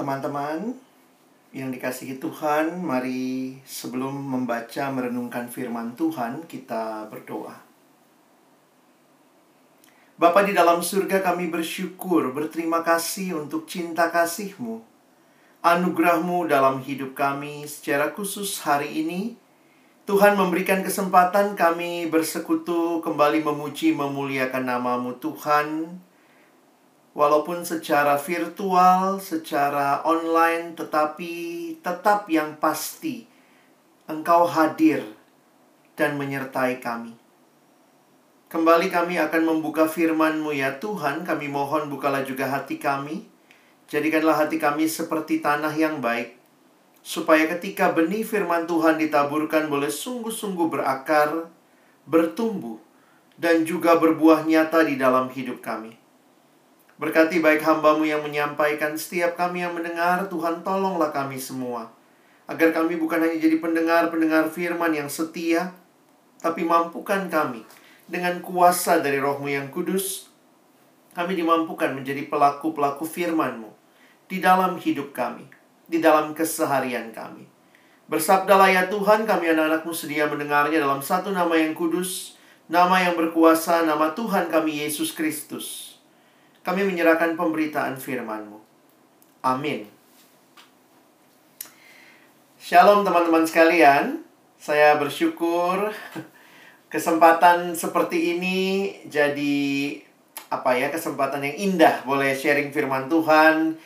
Teman-teman yang dikasihi Tuhan, mari sebelum membaca merenungkan firman Tuhan, kita berdoa. Bapa di dalam surga kami bersyukur, berterima kasih untuk cinta kasih-Mu, anugerah-Mu dalam hidup kami secara khusus hari ini. Tuhan memberikan kesempatan kami bersekutu kembali memuji memuliakan namamu Tuhan. Walaupun secara virtual, secara online, tetapi tetap yang pasti Engkau hadir dan menyertai kami. Kembali kami akan membuka firman-Mu ya Tuhan, kami mohon bukalah juga hati kami. Jadikanlah hati kami seperti tanah yang baik, supaya ketika benih firman Tuhan ditaburkan boleh sungguh-sungguh berakar, bertumbuh, dan juga berbuah nyata di dalam hidup kami. Berkati baik hambamu yang menyampaikan setiap kami yang mendengar, Tuhan tolonglah kami semua. Agar kami bukan hanya jadi pendengar-pendengar firman yang setia, tapi mampukan kami dengan kuasa dari rohmu yang kudus, kami dimampukan menjadi pelaku-pelaku firman-Mu di dalam hidup kami, di dalam keseharian kami. Bersabdalah ya Tuhan, kami anak-anakmu sedia mendengarnya dalam satu nama yang kudus, nama yang berkuasa, nama Tuhan kami Yesus Kristus. Kami menyerahkan pemberitaan firman-Mu. Amin. Shalom teman-teman sekalian. Saya bersyukur kesempatan seperti ini jadi apa ya kesempatan yang indah boleh sharing firman Tuhan.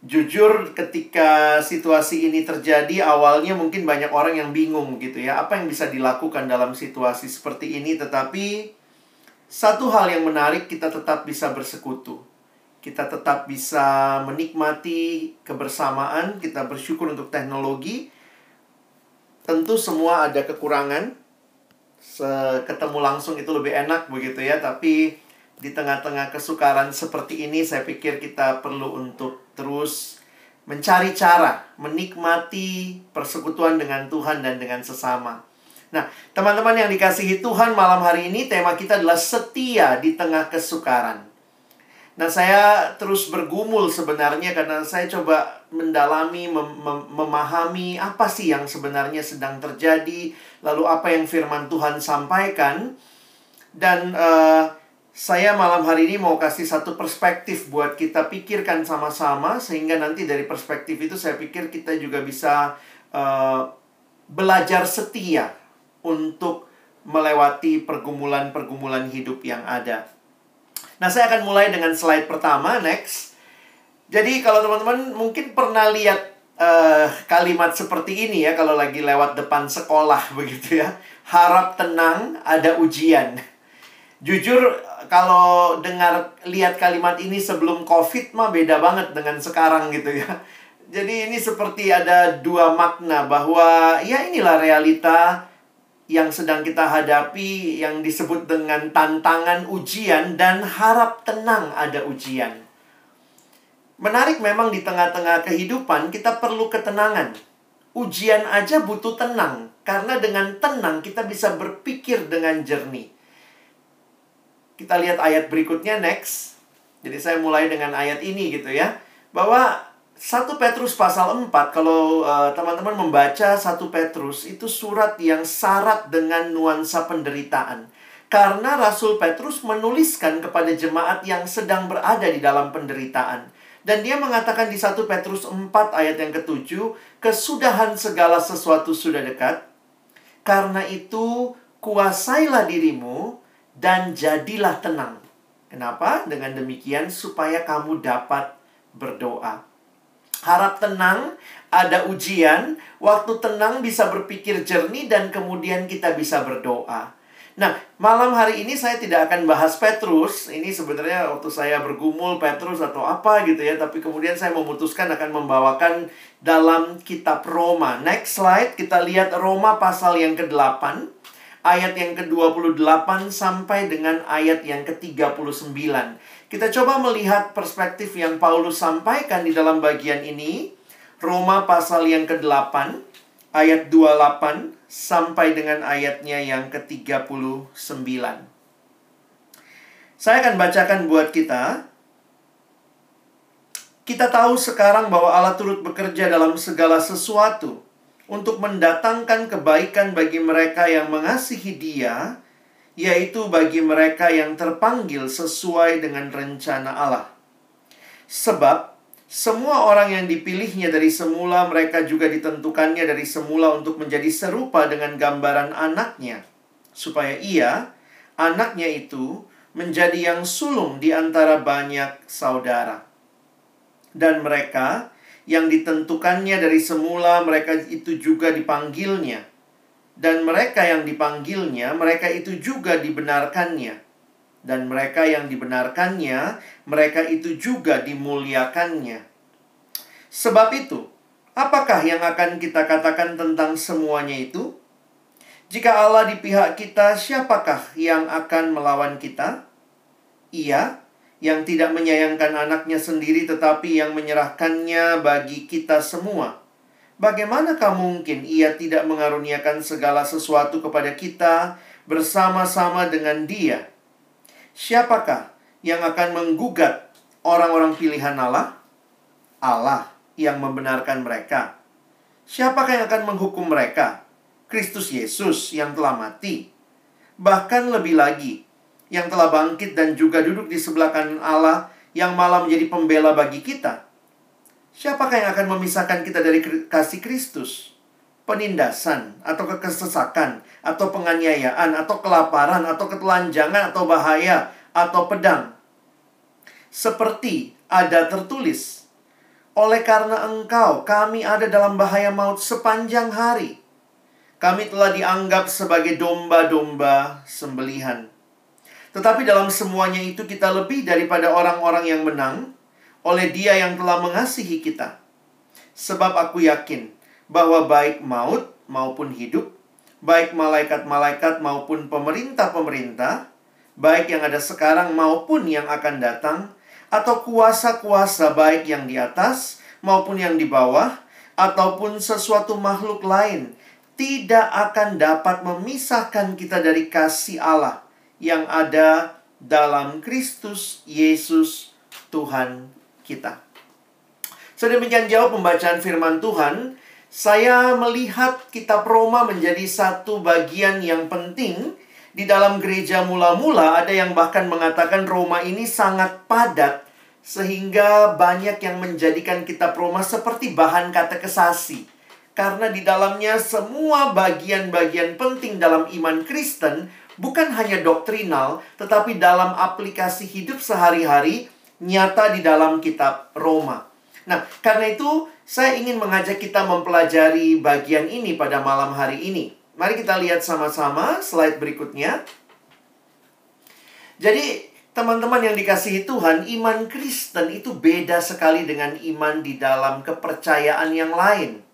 Jujur ketika situasi ini terjadi awalnya mungkin banyak orang yang bingung gitu ya apa yang bisa dilakukan dalam situasi seperti ini tetapi satu hal yang menarik kita tetap bisa bersekutu. Kita tetap bisa menikmati kebersamaan, kita bersyukur untuk teknologi. Tentu semua ada kekurangan. Ketemu langsung itu lebih enak begitu ya, tapi di tengah-tengah kesukaran seperti ini saya pikir kita perlu untuk terus mencari cara menikmati persekutuan dengan Tuhan dan dengan sesama. Nah, teman-teman yang dikasihi Tuhan malam hari ini tema kita adalah setia di tengah kesukaran. Nah, saya terus bergumul sebenarnya karena saya coba mendalami, mem mem memahami apa sih yang sebenarnya sedang terjadi, lalu apa yang firman Tuhan sampaikan. Dan uh, saya malam hari ini mau kasih satu perspektif buat kita pikirkan sama-sama sehingga nanti dari perspektif itu saya pikir kita juga bisa uh, belajar setia untuk melewati pergumulan-pergumulan hidup yang ada. Nah, saya akan mulai dengan slide pertama, next. Jadi kalau teman-teman mungkin pernah lihat uh, kalimat seperti ini ya kalau lagi lewat depan sekolah begitu ya. Harap tenang, ada ujian. Jujur kalau dengar lihat kalimat ini sebelum Covid mah beda banget dengan sekarang gitu ya. Jadi ini seperti ada dua makna bahwa ya inilah realita yang sedang kita hadapi yang disebut dengan tantangan ujian dan harap tenang ada ujian. Menarik memang di tengah-tengah kehidupan kita perlu ketenangan. Ujian aja butuh tenang karena dengan tenang kita bisa berpikir dengan jernih. Kita lihat ayat berikutnya next. Jadi saya mulai dengan ayat ini gitu ya. Bahwa 1 Petrus pasal 4 kalau eh, teman-teman membaca 1 Petrus itu surat yang syarat dengan nuansa penderitaan. Karena Rasul Petrus menuliskan kepada jemaat yang sedang berada di dalam penderitaan. Dan dia mengatakan di 1 Petrus 4 ayat yang ketujuh, kesudahan segala sesuatu sudah dekat. Karena itu kuasailah dirimu dan jadilah tenang. Kenapa? Dengan demikian supaya kamu dapat berdoa. Harap tenang, ada ujian, waktu tenang bisa berpikir jernih dan kemudian kita bisa berdoa. Nah, malam hari ini saya tidak akan bahas Petrus. Ini sebenarnya waktu saya bergumul Petrus atau apa gitu ya, tapi kemudian saya memutuskan akan membawakan dalam kitab Roma. Next slide, kita lihat Roma pasal yang ke-8 ayat yang ke-28 sampai dengan ayat yang ke-39. Kita coba melihat perspektif yang Paulus sampaikan di dalam bagian ini. Roma pasal yang ke-8 ayat 28 sampai dengan ayatnya yang ke-39. Saya akan bacakan buat kita. Kita tahu sekarang bahwa Allah turut bekerja dalam segala sesuatu untuk mendatangkan kebaikan bagi mereka yang mengasihi Dia, yaitu bagi mereka yang terpanggil sesuai dengan rencana Allah. Sebab semua orang yang dipilihnya dari semula, mereka juga ditentukannya dari semula untuk menjadi serupa dengan gambaran anaknya, supaya ia, anaknya itu, menjadi yang sulung di antara banyak saudara. Dan mereka yang ditentukannya dari semula mereka itu juga dipanggilnya. Dan mereka yang dipanggilnya, mereka itu juga dibenarkannya. Dan mereka yang dibenarkannya, mereka itu juga dimuliakannya. Sebab itu, apakah yang akan kita katakan tentang semuanya itu? Jika Allah di pihak kita, siapakah yang akan melawan kita? Ia yang tidak menyayangkan anaknya sendiri tetapi yang menyerahkannya bagi kita semua. Bagaimanakah mungkin ia tidak mengaruniakan segala sesuatu kepada kita bersama-sama dengan dia? Siapakah yang akan menggugat orang-orang pilihan Allah? Allah yang membenarkan mereka. Siapakah yang akan menghukum mereka? Kristus Yesus yang telah mati. Bahkan lebih lagi, yang telah bangkit dan juga duduk di sebelah kanan Allah yang malah menjadi pembela bagi kita. Siapakah yang akan memisahkan kita dari kasih Kristus? Penindasan, atau kekesesakan, atau penganiayaan, atau kelaparan, atau ketelanjangan, atau bahaya, atau pedang. seperti ada tertulis, "Oleh karena engkau, kami ada dalam bahaya maut sepanjang hari. Kami telah dianggap sebagai domba-domba sembelihan." Tetapi dalam semuanya itu kita lebih daripada orang-orang yang menang oleh Dia yang telah mengasihi kita. Sebab aku yakin bahwa baik maut maupun hidup, baik malaikat-malaikat maupun pemerintah-pemerintah, baik yang ada sekarang maupun yang akan datang, atau kuasa-kuasa baik yang di atas maupun yang di bawah, ataupun sesuatu makhluk lain, tidak akan dapat memisahkan kita dari kasih Allah yang ada dalam Kristus Yesus Tuhan kita. Sedemikian jauh pembacaan firman Tuhan, saya melihat kitab Roma menjadi satu bagian yang penting di dalam gereja mula-mula ada yang bahkan mengatakan Roma ini sangat padat sehingga banyak yang menjadikan kitab Roma seperti bahan katekesasi. Karena di dalamnya semua bagian-bagian penting dalam iman Kristen bukan hanya doktrinal tetapi dalam aplikasi hidup sehari-hari nyata di dalam kitab Roma. Nah, karena itu saya ingin mengajak kita mempelajari bagian ini pada malam hari ini. Mari kita lihat sama-sama slide berikutnya. Jadi, teman-teman yang dikasihi Tuhan, iman Kristen itu beda sekali dengan iman di dalam kepercayaan yang lain.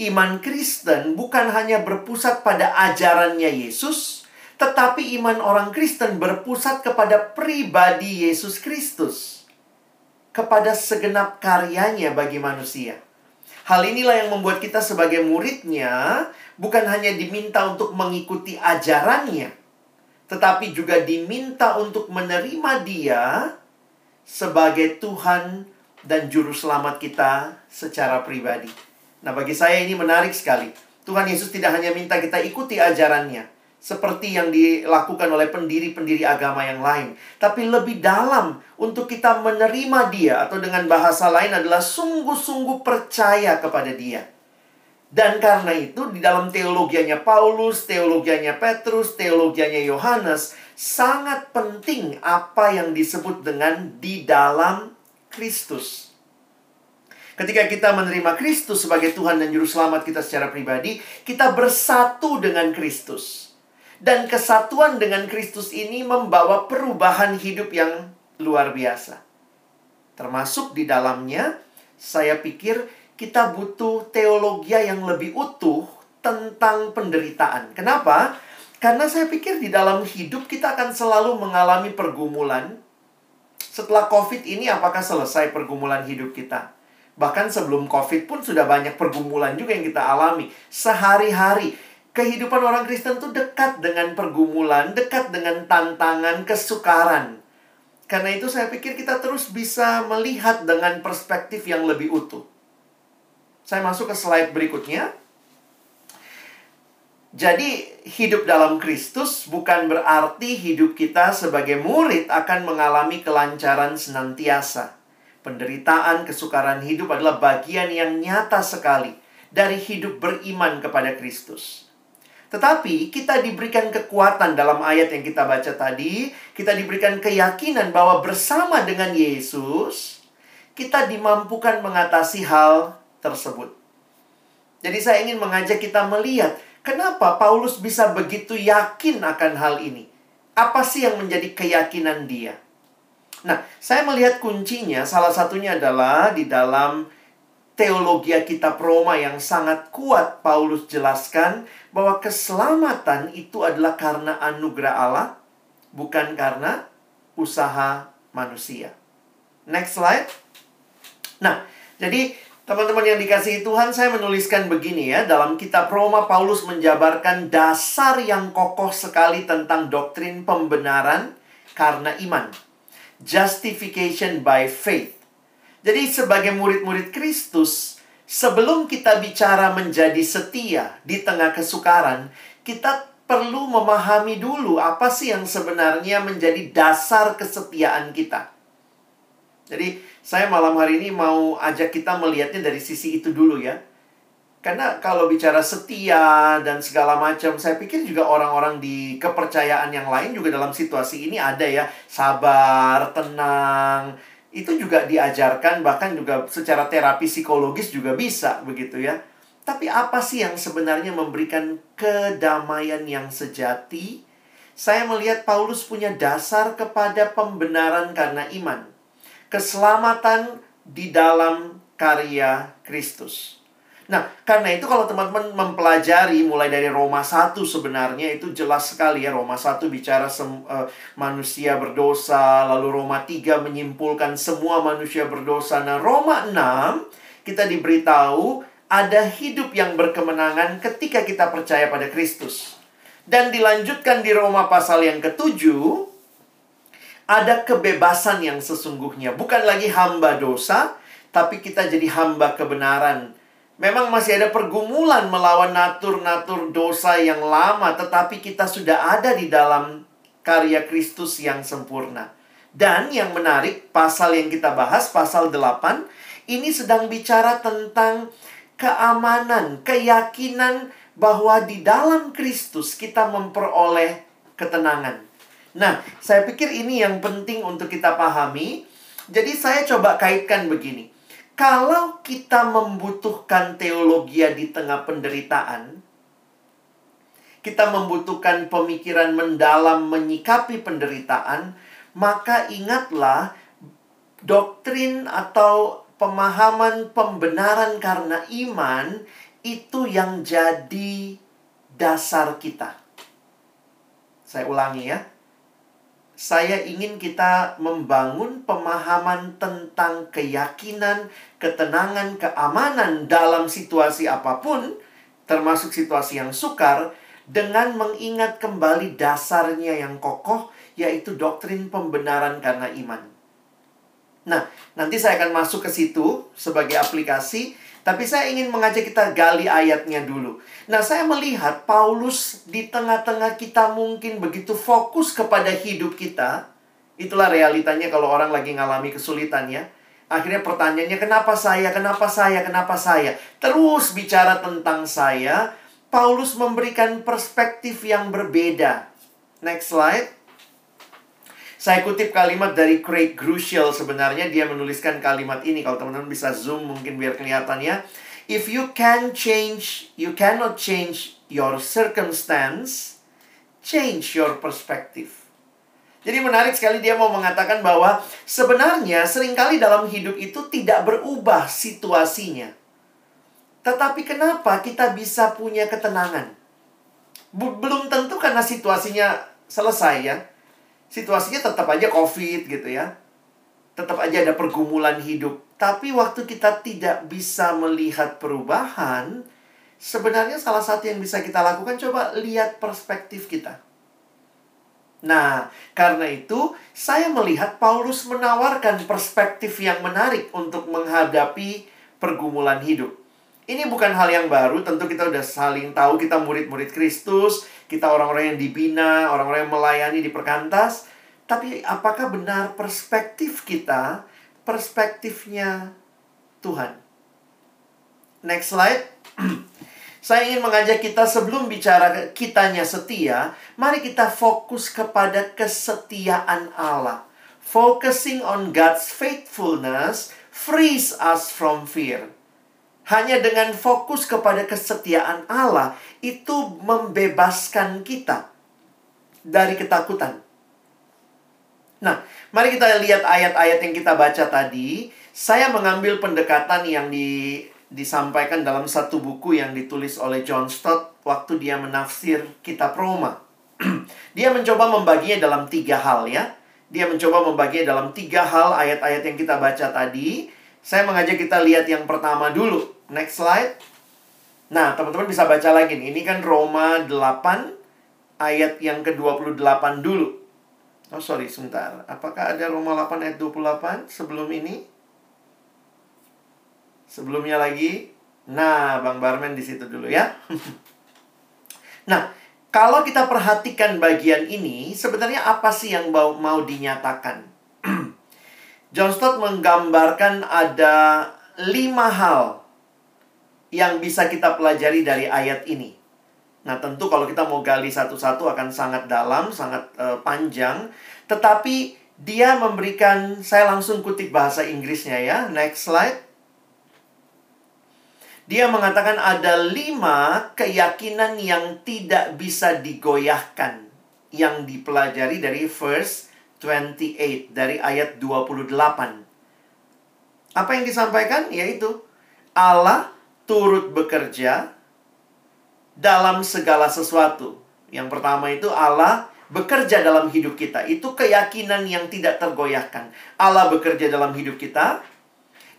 Iman Kristen bukan hanya berpusat pada ajarannya Yesus, tetapi iman orang Kristen berpusat kepada pribadi Yesus Kristus kepada segenap karyanya bagi manusia. Hal inilah yang membuat kita sebagai muridnya bukan hanya diminta untuk mengikuti ajarannya, tetapi juga diminta untuk menerima dia sebagai Tuhan dan Juru Selamat kita secara pribadi. Nah bagi saya ini menarik sekali. Tuhan Yesus tidak hanya minta kita ikuti ajarannya, seperti yang dilakukan oleh pendiri-pendiri agama yang lain, tapi lebih dalam untuk kita menerima Dia, atau dengan bahasa lain adalah sungguh-sungguh percaya kepada Dia. Dan karena itu, di dalam teologianya Paulus, teologianya Petrus, teologianya Yohanes, sangat penting apa yang disebut dengan di dalam Kristus. Ketika kita menerima Kristus sebagai Tuhan dan Juru Selamat kita secara pribadi, kita bersatu dengan Kristus. Dan kesatuan dengan Kristus ini membawa perubahan hidup yang luar biasa. Termasuk di dalamnya, saya pikir kita butuh teologi yang lebih utuh tentang penderitaan. Kenapa? Karena saya pikir di dalam hidup kita akan selalu mengalami pergumulan. Setelah COVID ini apakah selesai pergumulan hidup kita? Bahkan sebelum COVID pun sudah banyak pergumulan juga yang kita alami. Sehari-hari kehidupan orang Kristen itu dekat dengan pergumulan, dekat dengan tantangan, kesukaran. Karena itu saya pikir kita terus bisa melihat dengan perspektif yang lebih utuh. Saya masuk ke slide berikutnya. Jadi, hidup dalam Kristus bukan berarti hidup kita sebagai murid akan mengalami kelancaran senantiasa. Penderitaan, kesukaran hidup adalah bagian yang nyata sekali dari hidup beriman kepada Kristus. Tetapi kita diberikan kekuatan dalam ayat yang kita baca tadi, kita diberikan keyakinan bahwa bersama dengan Yesus kita dimampukan mengatasi hal tersebut. Jadi saya ingin mengajak kita melihat kenapa Paulus bisa begitu yakin akan hal ini. Apa sih yang menjadi keyakinan dia? Nah, saya melihat kuncinya salah satunya adalah di dalam teologi kitab Roma yang sangat kuat Paulus jelaskan bahwa keselamatan itu adalah karena anugerah Allah bukan karena usaha manusia. Next slide. Nah, jadi teman-teman yang dikasihi Tuhan, saya menuliskan begini ya, dalam kitab Roma Paulus menjabarkan dasar yang kokoh sekali tentang doktrin pembenaran karena iman. Justification by faith. Jadi sebagai murid-murid Kristus, sebelum kita bicara menjadi setia di tengah kesukaran, kita perlu memahami dulu apa sih yang sebenarnya menjadi dasar kesetiaan kita. Jadi, saya malam hari ini mau ajak kita melihatnya dari sisi itu dulu ya. Karena kalau bicara setia dan segala macam, saya pikir juga orang-orang di kepercayaan yang lain juga dalam situasi ini ada ya, sabar, tenang. Itu juga diajarkan bahkan juga secara terapi psikologis juga bisa begitu ya. Tapi apa sih yang sebenarnya memberikan kedamaian yang sejati? Saya melihat Paulus punya dasar kepada pembenaran karena iman. Keselamatan di dalam karya Kristus. Nah, karena itu kalau teman-teman mempelajari mulai dari Roma 1 sebenarnya itu jelas sekali ya Roma 1 bicara sem, uh, manusia berdosa, lalu Roma 3 menyimpulkan semua manusia berdosa. Nah, Roma 6 kita diberitahu ada hidup yang berkemenangan ketika kita percaya pada Kristus. Dan dilanjutkan di Roma pasal yang ketujuh, ada kebebasan yang sesungguhnya. Bukan lagi hamba dosa, tapi kita jadi hamba kebenaran Memang masih ada pergumulan melawan natur-natur dosa yang lama, tetapi kita sudah ada di dalam karya Kristus yang sempurna. Dan yang menarik, pasal yang kita bahas, pasal 8, ini sedang bicara tentang keamanan, keyakinan bahwa di dalam Kristus kita memperoleh ketenangan. Nah, saya pikir ini yang penting untuk kita pahami. Jadi saya coba kaitkan begini kalau kita membutuhkan teologi di tengah penderitaan, kita membutuhkan pemikiran mendalam menyikapi penderitaan, maka ingatlah doktrin atau pemahaman pembenaran karena iman itu yang jadi dasar kita. Saya ulangi ya saya ingin kita membangun pemahaman tentang keyakinan, ketenangan, keamanan dalam situasi apa pun, termasuk situasi yang sukar, dengan mengingat kembali dasarnya yang kokoh, yaitu doktrin pembenaran karena iman. Nah, nanti saya akan masuk ke situ sebagai aplikasi tapi saya ingin mengajak kita gali ayatnya dulu. Nah, saya melihat Paulus di tengah-tengah kita mungkin begitu fokus kepada hidup kita. Itulah realitanya kalau orang lagi ngalami kesulitan ya. Akhirnya pertanyaannya kenapa saya, kenapa saya, kenapa saya. Terus bicara tentang saya, Paulus memberikan perspektif yang berbeda. Next slide. Saya kutip kalimat dari Craig Crucial sebenarnya dia menuliskan kalimat ini kalau teman-teman bisa zoom mungkin biar kelihatan ya. If you can change, you cannot change your circumstance, change your perspective. Jadi menarik sekali dia mau mengatakan bahwa sebenarnya sering kali dalam hidup itu tidak berubah situasinya. Tetapi kenapa kita bisa punya ketenangan? Belum tentu karena situasinya selesai ya situasinya tetap aja COVID gitu ya. Tetap aja ada pergumulan hidup. Tapi waktu kita tidak bisa melihat perubahan, sebenarnya salah satu yang bisa kita lakukan coba lihat perspektif kita. Nah, karena itu saya melihat Paulus menawarkan perspektif yang menarik untuk menghadapi pergumulan hidup. Ini bukan hal yang baru, tentu kita udah saling tahu kita murid-murid Kristus, kita orang-orang yang dibina, orang-orang yang melayani di perkantas. Tapi apakah benar perspektif kita, perspektifnya Tuhan? Next slide. Saya ingin mengajak kita sebelum bicara kitanya setia, mari kita fokus kepada kesetiaan Allah. Focusing on God's faithfulness frees us from fear. Hanya dengan fokus kepada kesetiaan Allah itu membebaskan kita dari ketakutan. Nah, mari kita lihat ayat-ayat yang kita baca tadi. Saya mengambil pendekatan yang di, disampaikan dalam satu buku yang ditulis oleh John Stott waktu dia menafsir kitab Roma. dia mencoba membaginya dalam tiga hal ya. Dia mencoba membaginya dalam tiga hal ayat-ayat yang kita baca tadi. Saya mengajak kita lihat yang pertama dulu. Next slide. Nah, teman-teman bisa baca lagi nih. Ini kan Roma 8 ayat yang ke-28 dulu. Oh, sorry, sebentar. Apakah ada Roma 8 ayat 28 sebelum ini? Sebelumnya lagi. Nah, Bang Barmen di situ dulu ya. nah, kalau kita perhatikan bagian ini, sebenarnya apa sih yang mau, mau dinyatakan? John Stott menggambarkan ada lima hal yang bisa kita pelajari dari ayat ini? Nah, tentu kalau kita mau gali satu-satu akan sangat dalam, sangat uh, panjang. Tetapi dia memberikan, saya langsung kutip bahasa Inggrisnya ya. Next slide. Dia mengatakan ada lima keyakinan yang tidak bisa digoyahkan. Yang dipelajari dari verse 28, dari ayat 28. Apa yang disampaikan? Yaitu Allah turut bekerja dalam segala sesuatu. Yang pertama itu Allah bekerja dalam hidup kita. Itu keyakinan yang tidak tergoyahkan. Allah bekerja dalam hidup kita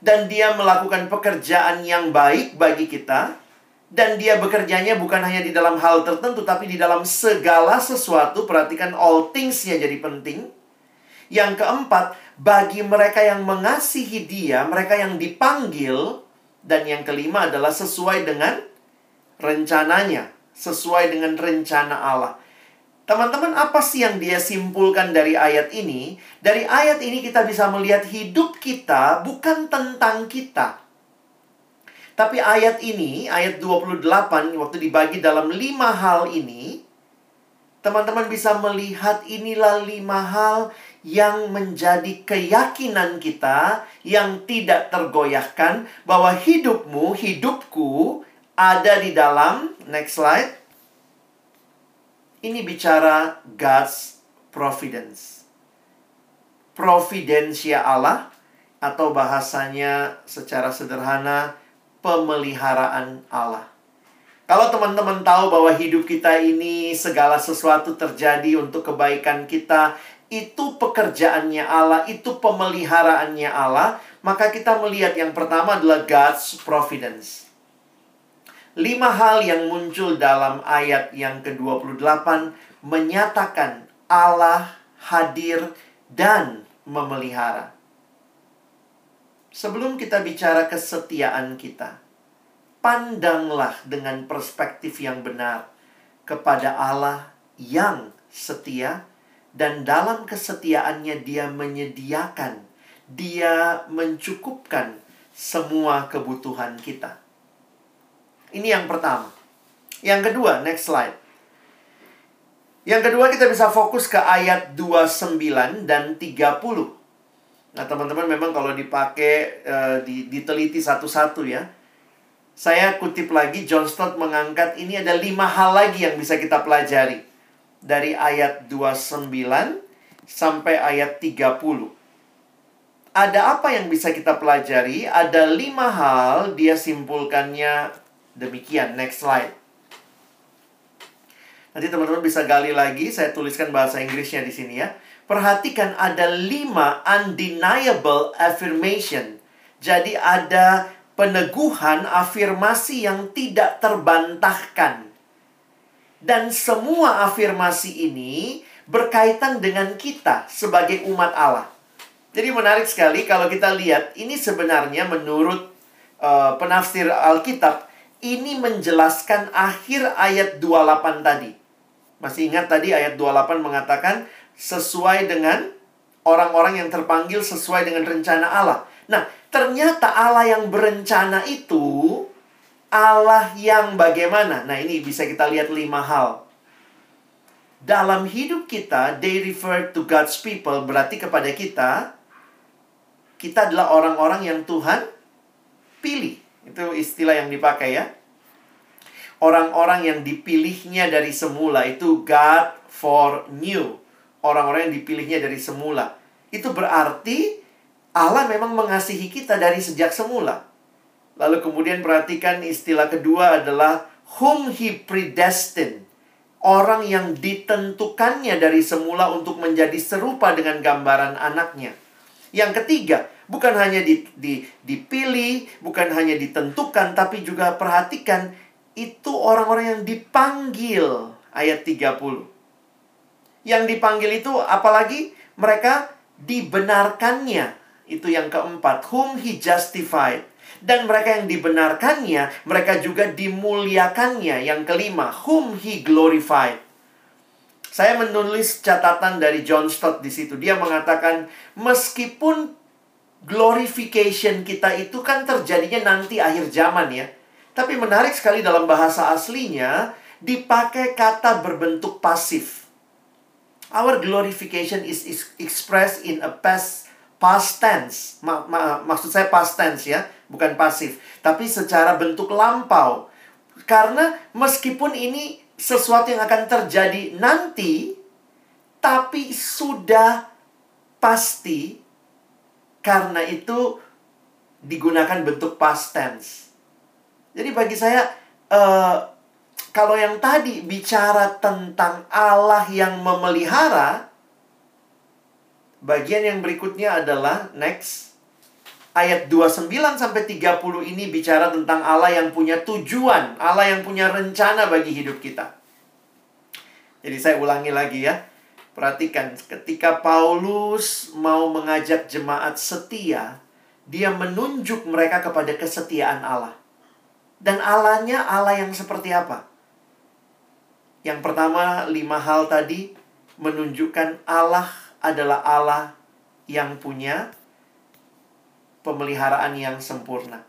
dan dia melakukan pekerjaan yang baik bagi kita dan dia bekerjanya bukan hanya di dalam hal tertentu tapi di dalam segala sesuatu. Perhatikan all things-nya jadi penting. Yang keempat, bagi mereka yang mengasihi dia, mereka yang dipanggil dan yang kelima adalah sesuai dengan rencananya sesuai dengan rencana Allah. Teman-teman, apa sih yang dia simpulkan dari ayat ini? Dari ayat ini kita bisa melihat hidup kita bukan tentang kita. Tapi ayat ini, ayat 28, waktu dibagi dalam lima hal ini, teman-teman bisa melihat inilah lima hal yang menjadi keyakinan kita yang tidak tergoyahkan bahwa hidupmu, hidupku ada di dalam next slide. Ini bicara God's providence. Providensia Allah atau bahasanya secara sederhana pemeliharaan Allah. Kalau teman-teman tahu bahwa hidup kita ini segala sesuatu terjadi untuk kebaikan kita, itu pekerjaannya Allah, itu pemeliharaannya Allah, maka kita melihat yang pertama adalah God's providence. Lima hal yang muncul dalam ayat yang ke-28 menyatakan Allah hadir dan memelihara. Sebelum kita bicara kesetiaan kita, pandanglah dengan perspektif yang benar kepada Allah yang setia dan dalam kesetiaannya dia menyediakan, dia mencukupkan semua kebutuhan kita. Ini yang pertama. Yang kedua, next slide. Yang kedua kita bisa fokus ke ayat 29 dan 30. Nah, teman-teman memang kalau dipakai uh, diteliti satu-satu ya. Saya kutip lagi John Stott mengangkat ini ada lima hal lagi yang bisa kita pelajari. Dari ayat 29 sampai ayat 30. Ada apa yang bisa kita pelajari? Ada lima hal, dia simpulkannya Demikian, next slide. Nanti teman-teman bisa gali lagi, saya tuliskan bahasa Inggrisnya di sini ya. Perhatikan ada lima undeniable affirmation. Jadi ada peneguhan afirmasi yang tidak terbantahkan. Dan semua afirmasi ini berkaitan dengan kita sebagai umat Allah. Jadi menarik sekali kalau kita lihat ini sebenarnya menurut uh, penafsir Alkitab ini menjelaskan akhir ayat 28 tadi. Masih ingat tadi ayat 28 mengatakan sesuai dengan orang-orang yang terpanggil sesuai dengan rencana Allah. Nah, ternyata Allah yang berencana itu Allah yang bagaimana? Nah, ini bisa kita lihat lima hal. Dalam hidup kita, they refer to God's people, berarti kepada kita, kita adalah orang-orang yang Tuhan pilih. Itu istilah yang dipakai ya. Orang-orang yang dipilihnya dari semula itu God for new. Orang-orang yang dipilihnya dari semula. Itu berarti Allah memang mengasihi kita dari sejak semula. Lalu kemudian perhatikan istilah kedua adalah whom he predestined. Orang yang ditentukannya dari semula untuk menjadi serupa dengan gambaran anaknya. Yang ketiga, bukan hanya di, di, dipilih, bukan hanya ditentukan, tapi juga perhatikan itu orang-orang yang dipanggil ayat 30. Yang dipanggil itu apalagi mereka dibenarkannya. Itu yang keempat, whom he justified. Dan mereka yang dibenarkannya, mereka juga dimuliakannya. Yang kelima, whom he glorified. Saya menulis catatan dari John Stott di situ. Dia mengatakan, meskipun glorification kita itu kan terjadinya nanti akhir zaman ya. Tapi menarik sekali dalam bahasa aslinya dipakai kata berbentuk pasif. Our glorification is, expressed in a past past tense. Ma, ma, maksud saya past tense ya, bukan pasif, tapi secara bentuk lampau. Karena meskipun ini sesuatu yang akan terjadi nanti, tapi sudah pasti karena itu digunakan bentuk past tense. Jadi bagi saya, uh, kalau yang tadi bicara tentang Allah yang memelihara, bagian yang berikutnya adalah next ayat 29 sampai 30 ini bicara tentang Allah yang punya tujuan, Allah yang punya rencana bagi hidup kita. Jadi saya ulangi lagi ya. Perhatikan ketika Paulus mau mengajak jemaat setia, dia menunjuk mereka kepada kesetiaan Allah. Dan Allahnya Allah yang seperti apa? Yang pertama, lima hal tadi menunjukkan Allah adalah Allah yang punya pemeliharaan yang sempurna.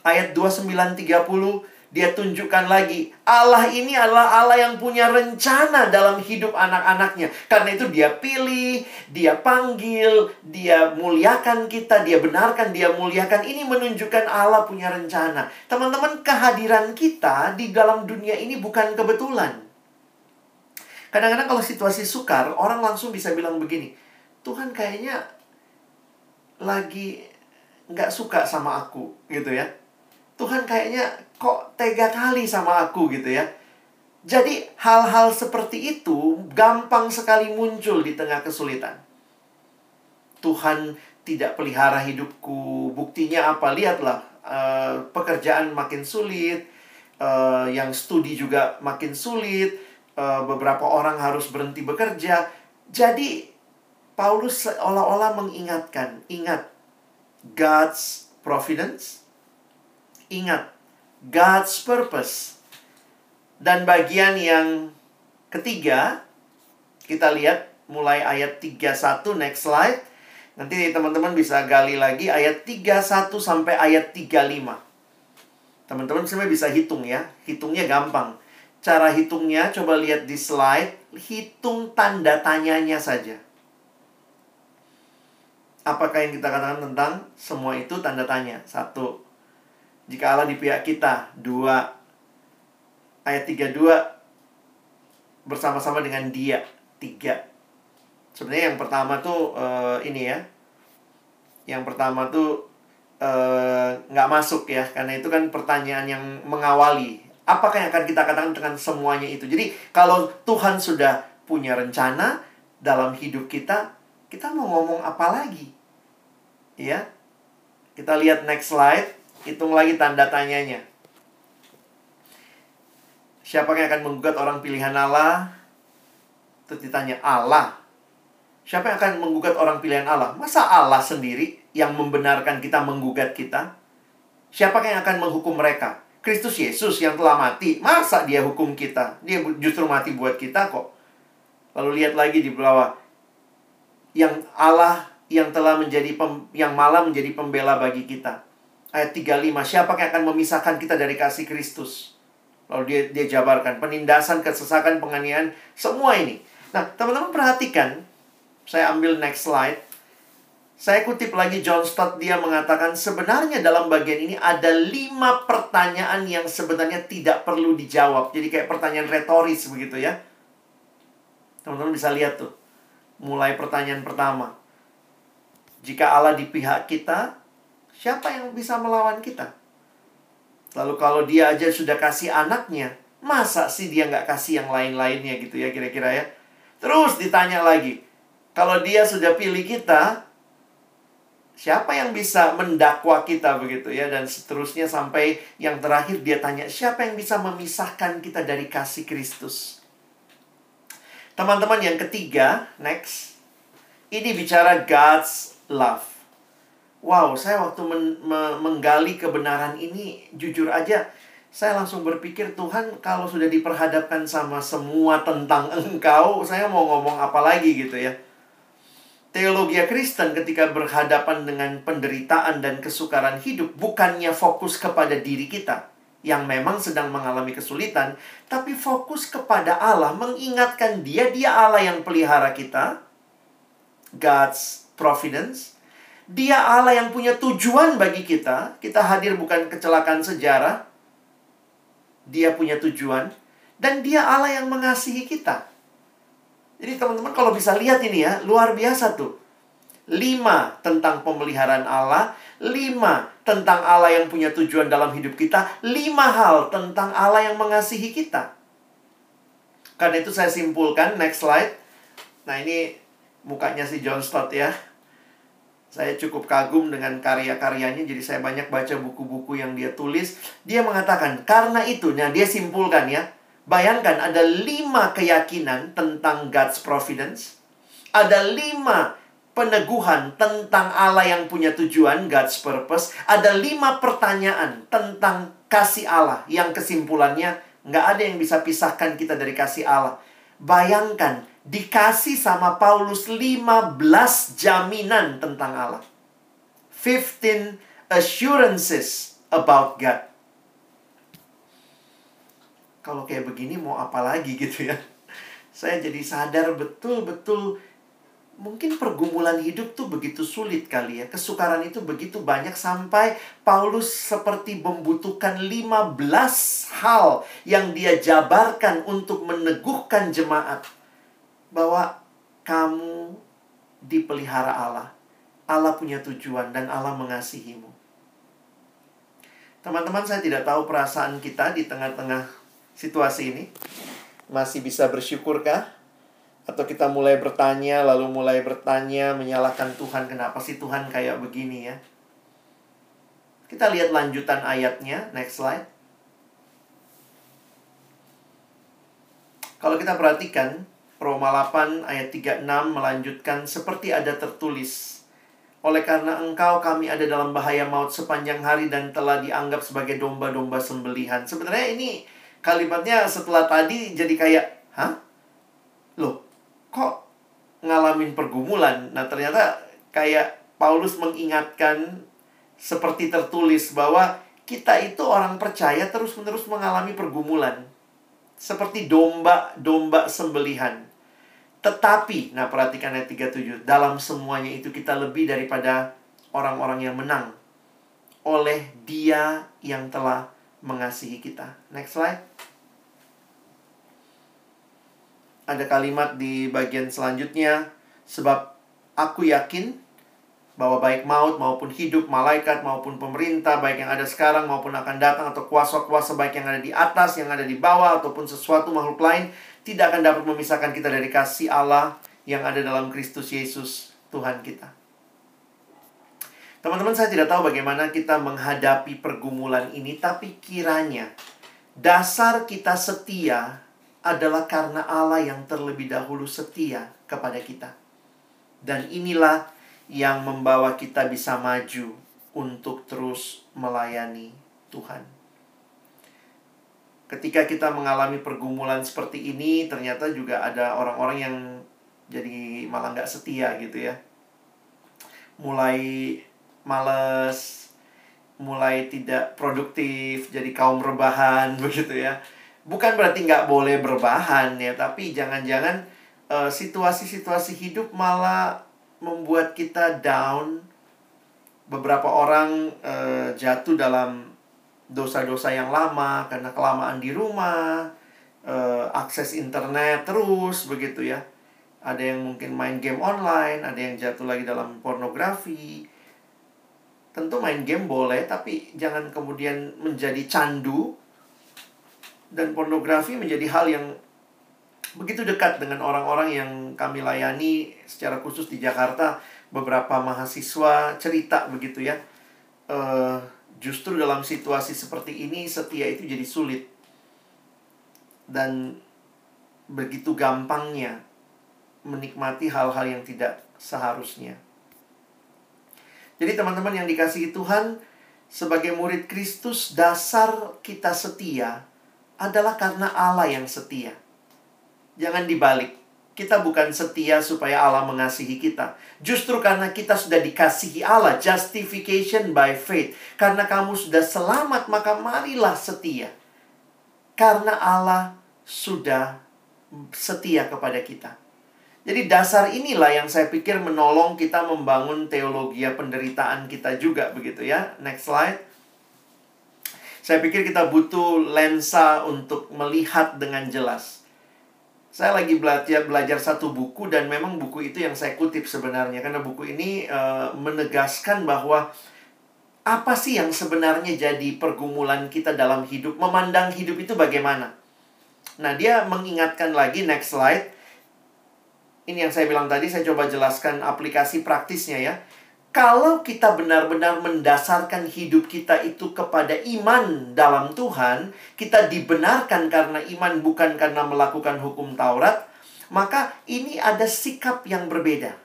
Ayat 2930 dia tunjukkan lagi Allah ini adalah Allah yang punya rencana dalam hidup anak-anaknya. Karena itu dia pilih, dia panggil, dia muliakan kita, dia benarkan, dia muliakan. Ini menunjukkan Allah punya rencana. Teman-teman, kehadiran kita di dalam dunia ini bukan kebetulan. Kadang-kadang kalau situasi sukar, orang langsung bisa bilang begini, Tuhan kayaknya lagi nggak suka sama aku, gitu ya. Tuhan kayaknya kok tega kali sama aku gitu ya. Jadi hal-hal seperti itu gampang sekali muncul di tengah kesulitan. Tuhan tidak pelihara hidupku. Buktinya apa? Lihatlah, uh, pekerjaan makin sulit, uh, yang studi juga makin sulit, uh, beberapa orang harus berhenti bekerja. Jadi Paulus seolah-olah mengingatkan, ingat God's providence, ingat God's purpose. Dan bagian yang ketiga, kita lihat mulai ayat 31 next slide. Nanti teman-teman bisa gali lagi ayat 31 sampai ayat 35. Teman-teman sebenarnya bisa hitung ya. Hitungnya gampang. Cara hitungnya coba lihat di slide, hitung tanda tanyanya saja. Apakah yang kita katakan tentang semua itu tanda tanya? Satu, jika Allah di pihak kita. Dua. Ayat 32 bersama-sama dengan dia. Tiga. Sebenarnya yang pertama tuh uh, ini ya. Yang pertama tuh uh, nggak masuk ya. Karena itu kan pertanyaan yang mengawali. Apakah yang akan kita katakan dengan semuanya itu? Jadi kalau Tuhan sudah punya rencana dalam hidup kita, kita mau ngomong apa lagi? Ya. Kita lihat next slide. Hitung lagi tanda tanyanya. Siapa yang akan menggugat orang pilihan Allah? Terus ditanya, Allah. Siapa yang akan menggugat orang pilihan Allah? Masa Allah sendiri yang membenarkan kita menggugat kita? Siapa yang akan menghukum mereka? Kristus Yesus yang telah mati. Masa dia hukum kita? Dia justru mati buat kita kok. Lalu lihat lagi di bawah. Yang Allah yang telah menjadi pem, yang malah menjadi pembela bagi kita ayat 35, siapa yang akan memisahkan kita dari kasih Kristus? Lalu dia dia jabarkan penindasan, kesesakan, penganiayaan, semua ini. Nah, teman-teman perhatikan, saya ambil next slide. Saya kutip lagi John Stott, dia mengatakan sebenarnya dalam bagian ini ada lima pertanyaan yang sebenarnya tidak perlu dijawab. Jadi kayak pertanyaan retoris begitu ya. Teman-teman bisa lihat tuh. Mulai pertanyaan pertama. Jika Allah di pihak kita, Siapa yang bisa melawan kita? Lalu kalau dia aja sudah kasih anaknya, masa sih dia nggak kasih yang lain-lainnya gitu ya kira-kira ya? Terus ditanya lagi, kalau dia sudah pilih kita, siapa yang bisa mendakwa kita begitu ya? Dan seterusnya sampai yang terakhir dia tanya, siapa yang bisa memisahkan kita dari kasih Kristus? Teman-teman yang ketiga, next. Ini bicara God's love. Wow, saya waktu men, me, menggali kebenaran ini, jujur aja, saya langsung berpikir, Tuhan, kalau sudah diperhadapkan sama semua tentang Engkau, saya mau ngomong apa lagi gitu ya. Teologi Kristen ketika berhadapan dengan penderitaan dan kesukaran hidup, bukannya fokus kepada diri kita. yang memang sedang mengalami kesulitan, tapi fokus kepada Allah, mengingatkan Dia, Dia Allah yang pelihara kita, God's providence. Dia Allah yang punya tujuan bagi kita. Kita hadir bukan kecelakaan sejarah. Dia punya tujuan dan dia Allah yang mengasihi kita. Jadi teman-teman kalau bisa lihat ini ya, luar biasa tuh. Lima tentang pemeliharaan Allah, lima tentang Allah yang punya tujuan dalam hidup kita, lima hal tentang Allah yang mengasihi kita. Karena itu saya simpulkan, next slide. Nah ini mukanya si John Stott ya. Saya cukup kagum dengan karya-karyanya, jadi saya banyak baca buku-buku yang dia tulis. Dia mengatakan, karena itu, nah dia simpulkan ya. Bayangkan ada lima keyakinan tentang God's providence. Ada lima peneguhan tentang Allah yang punya tujuan, God's purpose. Ada lima pertanyaan tentang kasih Allah yang kesimpulannya nggak ada yang bisa pisahkan kita dari kasih Allah. Bayangkan, dikasih sama Paulus 15 jaminan tentang Allah. 15 assurances about God. Kalau kayak begini mau apa lagi gitu ya. Saya jadi sadar betul-betul mungkin pergumulan hidup tuh begitu sulit kali ya. Kesukaran itu begitu banyak sampai Paulus seperti membutuhkan 15 hal yang dia jabarkan untuk meneguhkan jemaat bahwa kamu dipelihara Allah. Allah punya tujuan dan Allah mengasihimu. Teman-teman, saya tidak tahu perasaan kita di tengah-tengah situasi ini. Masih bisa bersyukurkah? Atau kita mulai bertanya, lalu mulai bertanya, menyalahkan Tuhan, kenapa sih Tuhan kayak begini ya? Kita lihat lanjutan ayatnya, next slide. Kalau kita perhatikan, Roma 8 ayat 36 melanjutkan seperti ada tertulis. Oleh karena engkau kami ada dalam bahaya maut sepanjang hari dan telah dianggap sebagai domba-domba sembelihan. Sebenarnya ini kalimatnya setelah tadi jadi kayak, hah? Loh, kok ngalamin pergumulan? Nah ternyata kayak Paulus mengingatkan seperti tertulis bahwa kita itu orang percaya terus-menerus mengalami pergumulan. Seperti domba-domba sembelihan. Tetapi, nah perhatikan ayat 37, dalam semuanya itu kita lebih daripada orang-orang yang menang oleh dia yang telah mengasihi kita. Next slide. Ada kalimat di bagian selanjutnya, sebab aku yakin bahwa baik maut maupun hidup, malaikat maupun pemerintah, baik yang ada sekarang maupun akan datang, atau kuasa-kuasa baik yang ada di atas, yang ada di bawah, ataupun sesuatu makhluk lain, tidak akan dapat memisahkan kita dari kasih Allah yang ada dalam Kristus Yesus, Tuhan kita. Teman-teman, saya tidak tahu bagaimana kita menghadapi pergumulan ini, tapi kiranya dasar kita setia adalah karena Allah yang terlebih dahulu setia kepada kita. Dan inilah yang membawa kita bisa maju untuk terus melayani Tuhan. Ketika kita mengalami pergumulan seperti ini, ternyata juga ada orang-orang yang jadi malah nggak setia gitu ya. Mulai males, mulai tidak produktif, jadi kaum rebahan begitu ya. Bukan berarti nggak boleh berbahan ya, tapi jangan-jangan uh, situasi-situasi hidup malah membuat kita down. Beberapa orang uh, jatuh dalam dosa-dosa yang lama karena kelamaan di rumah, uh, akses internet terus begitu ya. Ada yang mungkin main game online, ada yang jatuh lagi dalam pornografi. Tentu main game boleh, tapi jangan kemudian menjadi candu. Dan pornografi menjadi hal yang begitu dekat dengan orang-orang yang kami layani secara khusus di Jakarta beberapa mahasiswa cerita begitu ya. Uh, justru dalam situasi seperti ini setia itu jadi sulit. Dan begitu gampangnya menikmati hal-hal yang tidak seharusnya. Jadi teman-teman yang dikasihi Tuhan sebagai murid Kristus dasar kita setia adalah karena Allah yang setia Jangan dibalik. Kita bukan setia supaya Allah mengasihi kita. Justru karena kita sudah dikasihi Allah, justification by faith. Karena kamu sudah selamat, maka marilah setia. Karena Allah sudah setia kepada kita. Jadi dasar inilah yang saya pikir menolong kita membangun teologi penderitaan kita juga begitu ya. Next slide. Saya pikir kita butuh lensa untuk melihat dengan jelas. Saya lagi belajar belajar satu buku dan memang buku itu yang saya kutip sebenarnya karena buku ini uh, menegaskan bahwa apa sih yang sebenarnya jadi pergumulan kita dalam hidup, memandang hidup itu bagaimana. Nah, dia mengingatkan lagi next slide. Ini yang saya bilang tadi, saya coba jelaskan aplikasi praktisnya ya. Kalau kita benar-benar mendasarkan hidup kita itu kepada iman dalam Tuhan, kita dibenarkan karena iman bukan karena melakukan hukum Taurat, maka ini ada sikap yang berbeda.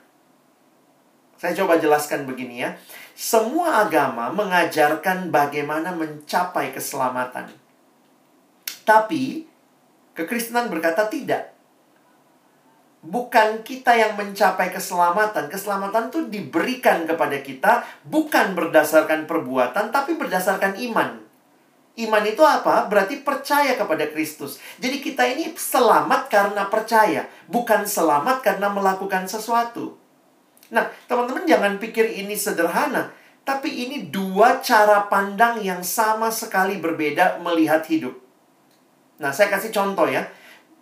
Saya coba jelaskan begini ya. Semua agama mengajarkan bagaimana mencapai keselamatan. Tapi kekristenan berkata tidak. Bukan kita yang mencapai keselamatan. Keselamatan itu diberikan kepada kita bukan berdasarkan perbuatan tapi berdasarkan iman. Iman itu apa? Berarti percaya kepada Kristus. Jadi kita ini selamat karena percaya, bukan selamat karena melakukan sesuatu. Nah, teman-teman jangan pikir ini sederhana, tapi ini dua cara pandang yang sama sekali berbeda melihat hidup. Nah, saya kasih contoh ya.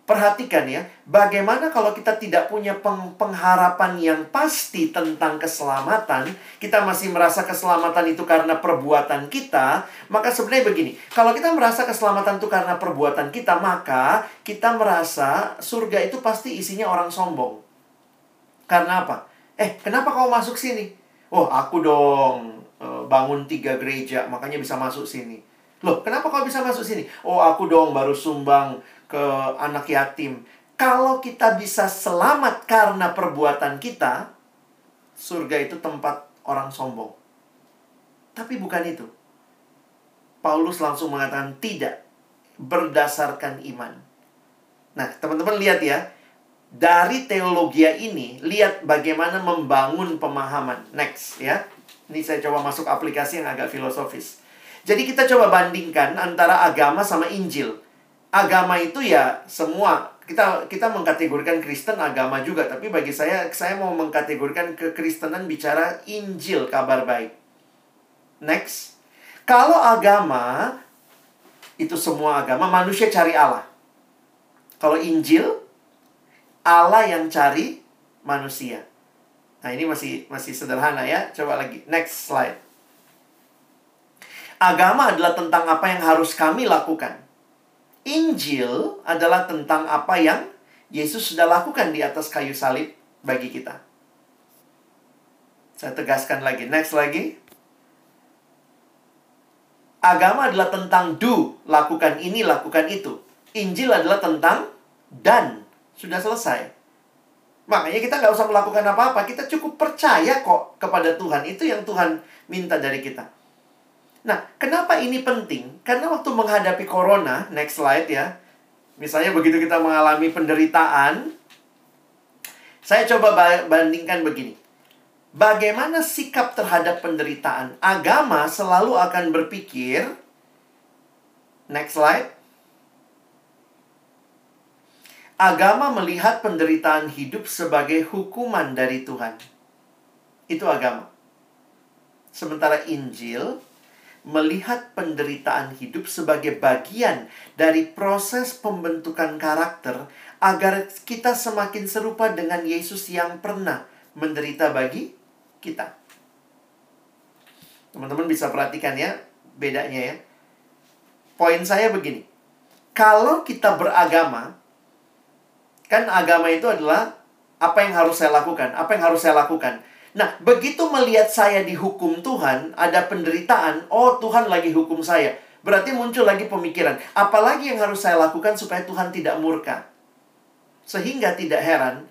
Perhatikan ya, bagaimana kalau kita tidak punya peng pengharapan yang pasti tentang keselamatan, kita masih merasa keselamatan itu karena perbuatan kita, maka sebenarnya begini, kalau kita merasa keselamatan itu karena perbuatan kita, maka kita merasa surga itu pasti isinya orang sombong. Karena apa? Eh, kenapa kau masuk sini? Oh, aku dong eh, bangun tiga gereja, makanya bisa masuk sini. Loh, kenapa kau bisa masuk sini? Oh, aku dong baru sumbang ke anak yatim. Kalau kita bisa selamat karena perbuatan kita, surga itu tempat orang sombong. Tapi bukan itu. Paulus langsung mengatakan tidak berdasarkan iman. Nah, teman-teman lihat ya. Dari teologi ini, lihat bagaimana membangun pemahaman. Next ya. Ini saya coba masuk aplikasi yang agak filosofis. Jadi kita coba bandingkan antara agama sama Injil agama itu ya semua kita kita mengkategorikan Kristen agama juga tapi bagi saya saya mau mengkategorikan kekristenan bicara Injil kabar baik. Next. Kalau agama itu semua agama manusia cari Allah. Kalau Injil Allah yang cari manusia. Nah, ini masih masih sederhana ya. Coba lagi next slide. Agama adalah tentang apa yang harus kami lakukan. Injil adalah tentang apa yang Yesus sudah lakukan di atas kayu salib bagi kita. Saya tegaskan lagi. Next lagi. Agama adalah tentang do, lakukan ini, lakukan itu. Injil adalah tentang dan. Sudah selesai. Makanya kita nggak usah melakukan apa-apa. Kita cukup percaya kok kepada Tuhan. Itu yang Tuhan minta dari kita. Nah, kenapa ini penting? Karena waktu menghadapi corona, next slide ya. Misalnya begitu kita mengalami penderitaan, saya coba bandingkan begini. Bagaimana sikap terhadap penderitaan? Agama selalu akan berpikir Next slide. Agama melihat penderitaan hidup sebagai hukuman dari Tuhan. Itu agama. Sementara Injil melihat penderitaan hidup sebagai bagian dari proses pembentukan karakter agar kita semakin serupa dengan Yesus yang pernah menderita bagi kita. Teman-teman bisa perhatikan ya bedanya ya. Poin saya begini. Kalau kita beragama, kan agama itu adalah apa yang harus saya lakukan, apa yang harus saya lakukan. Nah, begitu melihat saya dihukum Tuhan, ada penderitaan, oh Tuhan lagi hukum saya. Berarti muncul lagi pemikiran, apalagi yang harus saya lakukan supaya Tuhan tidak murka. Sehingga tidak heran,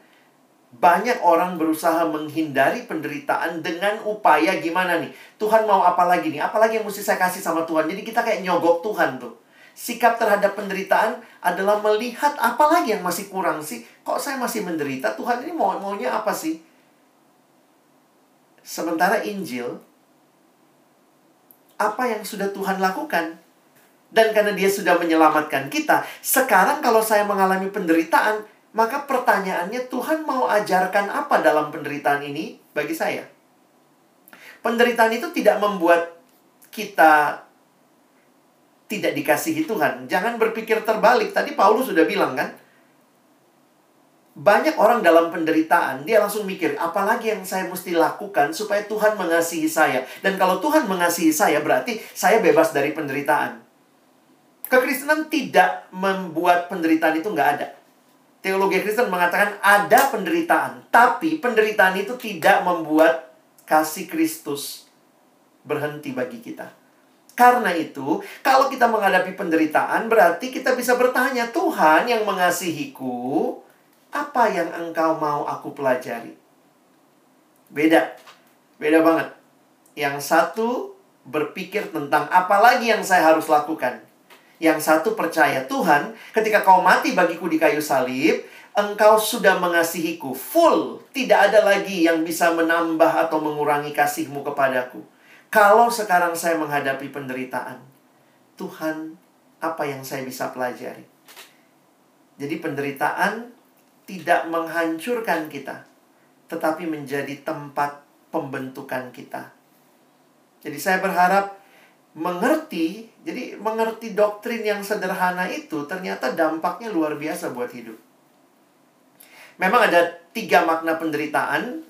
banyak orang berusaha menghindari penderitaan dengan upaya gimana nih. Tuhan mau apa lagi nih? Apalagi yang mesti saya kasih sama Tuhan. Jadi kita kayak nyogok Tuhan tuh. Sikap terhadap penderitaan, adalah melihat apa lagi yang masih kurang sih? Kok saya masih menderita? Tuhan ini mau maunya apa sih? Sementara Injil apa yang sudah Tuhan lakukan dan karena dia sudah menyelamatkan kita, sekarang kalau saya mengalami penderitaan, maka pertanyaannya Tuhan mau ajarkan apa dalam penderitaan ini bagi saya? Penderitaan itu tidak membuat kita tidak dikasihi Tuhan. Jangan berpikir terbalik. Tadi Paulus sudah bilang kan, banyak orang dalam penderitaan, dia langsung mikir, apalagi yang saya mesti lakukan supaya Tuhan mengasihi saya. Dan kalau Tuhan mengasihi saya, berarti saya bebas dari penderitaan. Kekristenan tidak membuat penderitaan itu nggak ada. Teologi Kristen mengatakan ada penderitaan, tapi penderitaan itu tidak membuat kasih Kristus berhenti bagi kita. Karena itu, kalau kita menghadapi penderitaan, berarti kita bisa bertanya, Tuhan yang mengasihiku, apa yang engkau mau aku pelajari? Beda. Beda banget. Yang satu berpikir tentang apa lagi yang saya harus lakukan. Yang satu percaya Tuhan, ketika kau mati bagiku di kayu salib, engkau sudah mengasihiku full. Tidak ada lagi yang bisa menambah atau mengurangi kasihmu kepadaku. Kalau sekarang saya menghadapi penderitaan, Tuhan, apa yang saya bisa pelajari? Jadi penderitaan tidak menghancurkan kita, tetapi menjadi tempat pembentukan kita. Jadi saya berharap mengerti, jadi mengerti doktrin yang sederhana itu ternyata dampaknya luar biasa buat hidup. Memang ada tiga makna penderitaan.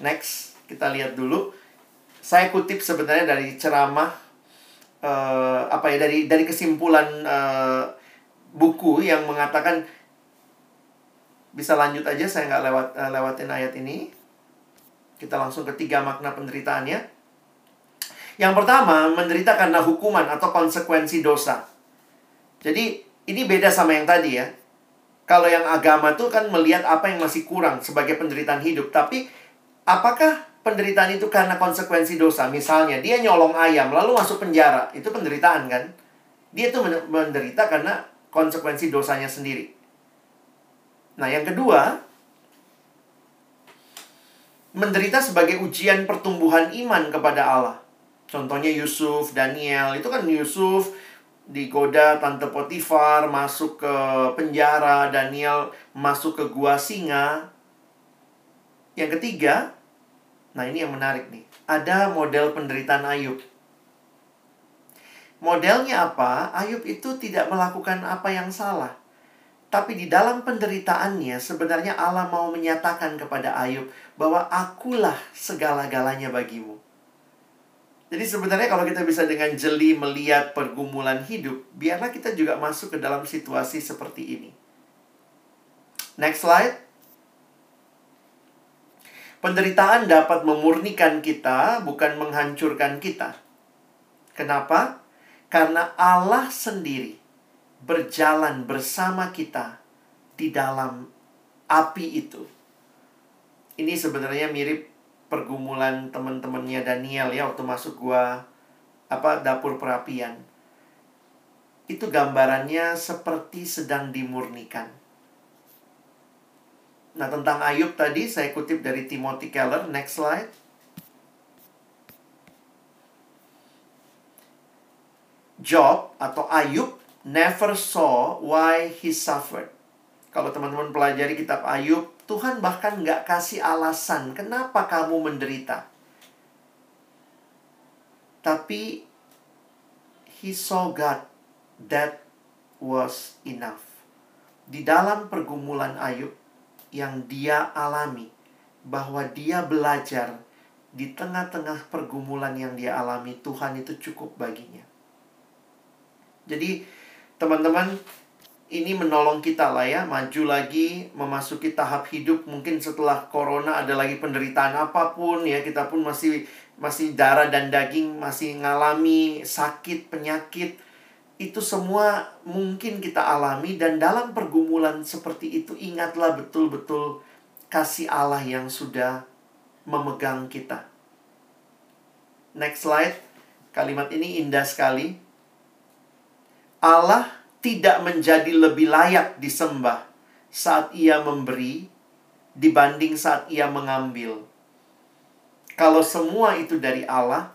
Next, kita lihat dulu. Saya kutip sebenarnya dari ceramah uh, apa ya dari dari kesimpulan uh, buku yang mengatakan bisa lanjut aja, saya nggak lewat uh, lewatin ayat ini. Kita langsung ke tiga makna penderitaannya. Yang pertama, menderita karena hukuman atau konsekuensi dosa. Jadi, ini beda sama yang tadi ya. Kalau yang agama tuh kan melihat apa yang masih kurang sebagai penderitaan hidup. Tapi, apakah penderitaan itu karena konsekuensi dosa? Misalnya, dia nyolong ayam, lalu masuk penjara. Itu penderitaan kan? Dia tuh menderita karena konsekuensi dosanya sendiri. Nah, yang kedua, menderita sebagai ujian pertumbuhan iman kepada Allah. Contohnya Yusuf, Daniel, itu kan Yusuf digoda tante Potifar, masuk ke penjara, Daniel masuk ke gua singa. Yang ketiga, nah ini yang menarik nih. Ada model penderitaan Ayub. Modelnya apa? Ayub itu tidak melakukan apa yang salah. Tapi di dalam penderitaannya sebenarnya Allah mau menyatakan kepada Ayub bahwa akulah segala-galanya bagimu. Jadi sebenarnya kalau kita bisa dengan jeli melihat pergumulan hidup, biarlah kita juga masuk ke dalam situasi seperti ini. Next slide. Penderitaan dapat memurnikan kita, bukan menghancurkan kita. Kenapa? Karena Allah sendiri berjalan bersama kita di dalam api itu. Ini sebenarnya mirip pergumulan teman-temannya Daniel ya waktu masuk gua apa dapur perapian. Itu gambarannya seperti sedang dimurnikan. Nah, tentang Ayub tadi saya kutip dari Timothy Keller, next slide. Job atau Ayub never saw why he suffered. Kalau teman-teman pelajari kitab Ayub, Tuhan bahkan nggak kasih alasan kenapa kamu menderita. Tapi he saw God that was enough. Di dalam pergumulan Ayub yang dia alami, bahwa dia belajar di tengah-tengah pergumulan yang dia alami, Tuhan itu cukup baginya. Jadi, teman-teman ini menolong kita lah ya maju lagi memasuki tahap hidup mungkin setelah corona ada lagi penderitaan apa pun ya kita pun masih masih darah dan daging masih ngalami sakit penyakit itu semua mungkin kita alami dan dalam pergumulan seperti itu ingatlah betul-betul kasih Allah yang sudah memegang kita. Next slide. Kalimat ini indah sekali. Allah tidak menjadi lebih layak disembah saat ia memberi dibanding saat ia mengambil. Kalau semua itu dari Allah,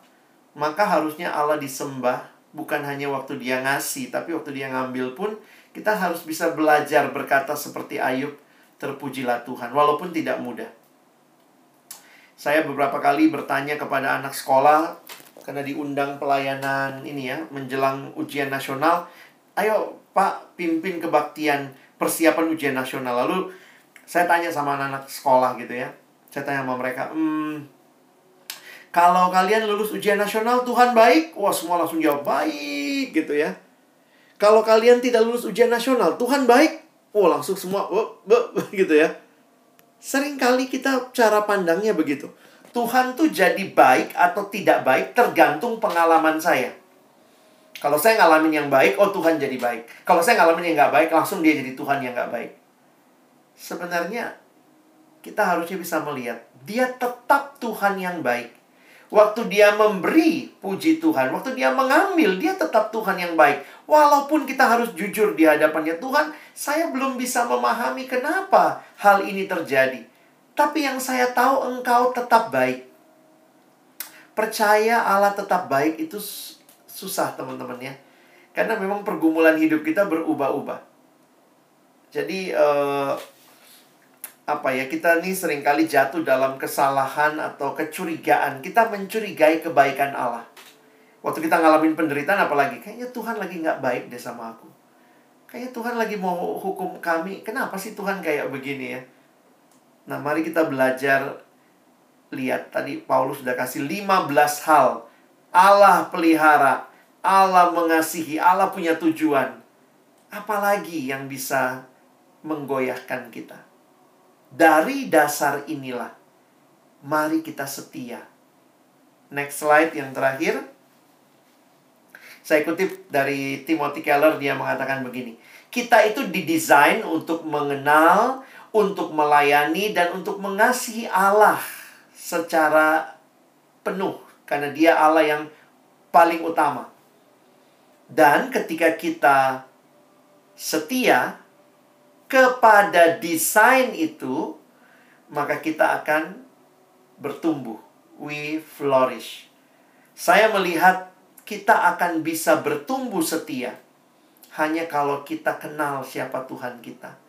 maka harusnya Allah disembah bukan hanya waktu dia ngasih, tapi waktu dia ngambil pun kita harus bisa belajar berkata seperti Ayub, terpujilah Tuhan, walaupun tidak mudah. Saya beberapa kali bertanya kepada anak sekolah, karena diundang pelayanan ini ya, menjelang ujian nasional, ayo Pak pimpin kebaktian persiapan ujian nasional. Lalu saya tanya sama anak-anak sekolah gitu ya, saya tanya sama mereka, hmm, kalau kalian lulus ujian nasional, Tuhan baik. Wah, semua langsung jawab baik gitu ya. Kalau kalian tidak lulus ujian nasional, Tuhan baik. Wah, langsung semua oh, gitu ya. Seringkali kita cara pandangnya begitu. Tuhan tuh jadi baik atau tidak baik tergantung pengalaman saya. Kalau saya ngalamin yang baik, oh Tuhan jadi baik. Kalau saya ngalamin yang nggak baik, langsung dia jadi Tuhan yang nggak baik. Sebenarnya kita harusnya bisa melihat dia tetap Tuhan yang baik Waktu dia memberi, puji Tuhan. Waktu dia mengambil, dia tetap Tuhan yang baik. Walaupun kita harus jujur di hadapannya Tuhan, saya belum bisa memahami kenapa hal ini terjadi. Tapi yang saya tahu engkau tetap baik. Percaya Allah tetap baik itu susah teman-teman ya. Karena memang pergumulan hidup kita berubah-ubah. Jadi uh, apa ya kita nih sering kali jatuh dalam kesalahan atau kecurigaan kita mencurigai kebaikan Allah waktu kita ngalamin penderitaan apalagi kayaknya Tuhan lagi nggak baik deh sama aku kayaknya Tuhan lagi mau hukum kami kenapa sih Tuhan kayak begini ya nah mari kita belajar lihat tadi Paulus sudah kasih 15 hal Allah pelihara Allah mengasihi Allah punya tujuan apalagi yang bisa menggoyahkan kita dari dasar inilah, mari kita setia. Next slide yang terakhir. Saya kutip dari Timothy Keller, dia mengatakan begini. Kita itu didesain untuk mengenal, untuk melayani, dan untuk mengasihi Allah secara penuh. Karena dia Allah yang paling utama. Dan ketika kita setia, kepada desain itu, maka kita akan bertumbuh. We flourish. Saya melihat kita akan bisa bertumbuh setia hanya kalau kita kenal siapa Tuhan kita.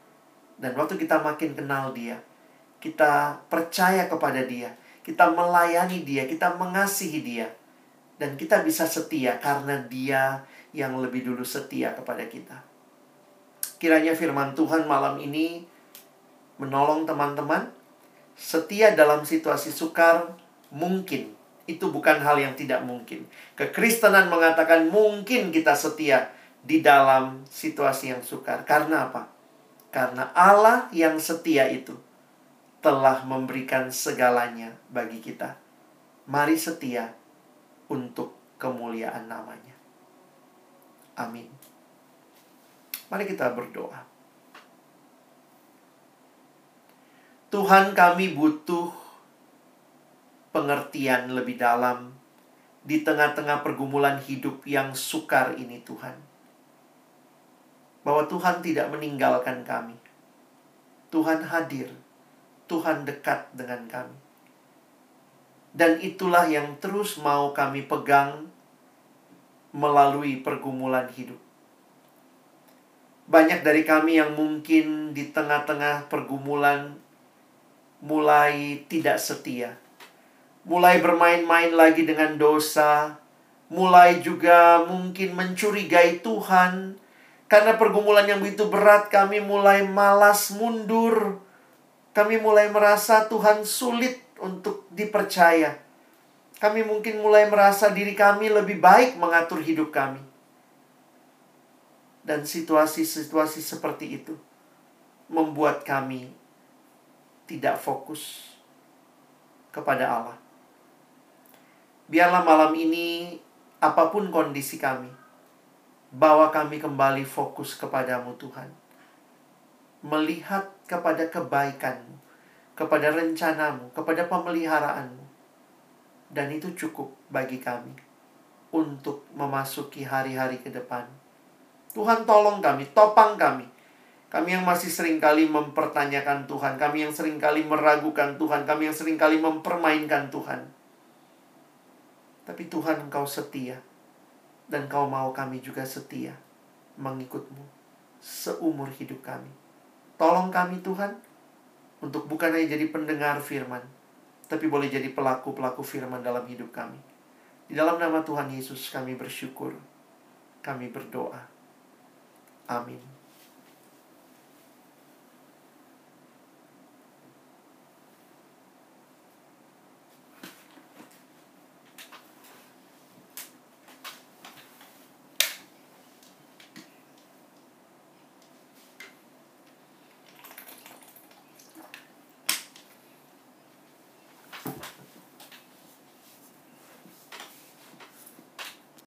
Dan waktu kita makin kenal Dia, kita percaya kepada Dia, kita melayani Dia, kita mengasihi Dia, dan kita bisa setia karena Dia yang lebih dulu setia kepada kita. Kiranya firman Tuhan malam ini menolong teman-teman setia dalam situasi sukar mungkin itu bukan hal yang tidak mungkin. Kekristenan mengatakan mungkin kita setia di dalam situasi yang sukar. Karena apa? Karena Allah yang setia itu telah memberikan segalanya bagi kita. Mari setia untuk kemuliaan namanya. Amin. Mari kita berdoa. Tuhan kami butuh pengertian lebih dalam di tengah-tengah pergumulan hidup yang sukar ini Tuhan. Bahwa Tuhan tidak meninggalkan kami. Tuhan hadir. Tuhan dekat dengan kami. Dan itulah yang terus mau kami pegang melalui pergumulan hidup. Banyak dari kami yang mungkin di tengah-tengah pergumulan mulai tidak setia. Mulai bermain-main lagi dengan dosa. Mulai juga mungkin mencurigai Tuhan. Karena pergumulan yang begitu berat kami mulai malas mundur. Kami mulai merasa Tuhan sulit untuk dipercaya. Kami mungkin mulai merasa diri kami lebih baik mengatur hidup kami dan situasi-situasi seperti itu membuat kami tidak fokus kepada Allah. Biarlah malam ini, apa pun kondisi kami, bawa kami kembali fokus kepadamu Tuhan. Melihat kepada kebaikanmu, kepada rencanamu, kepada pemeliharaanmu. Dan itu cukup bagi kami untuk memasuki hari-hari ke depan Tuhan tolong kami, topang kami. Kami yang masih sering kali mempertanyakan Tuhan, kami yang sering kali meragukan Tuhan, kami yang sering kali mempermainkan Tuhan. Tapi Tuhan engkau setia. Dan kau mau kami juga setia mengikutmu seumur hidup kami. Tolong kami Tuhan untuk bukan hanya jadi pendengar firman, tapi boleh jadi pelaku-pelaku firman dalam hidup kami. Di dalam nama Tuhan Yesus kami bersyukur. Kami berdoa. Amin.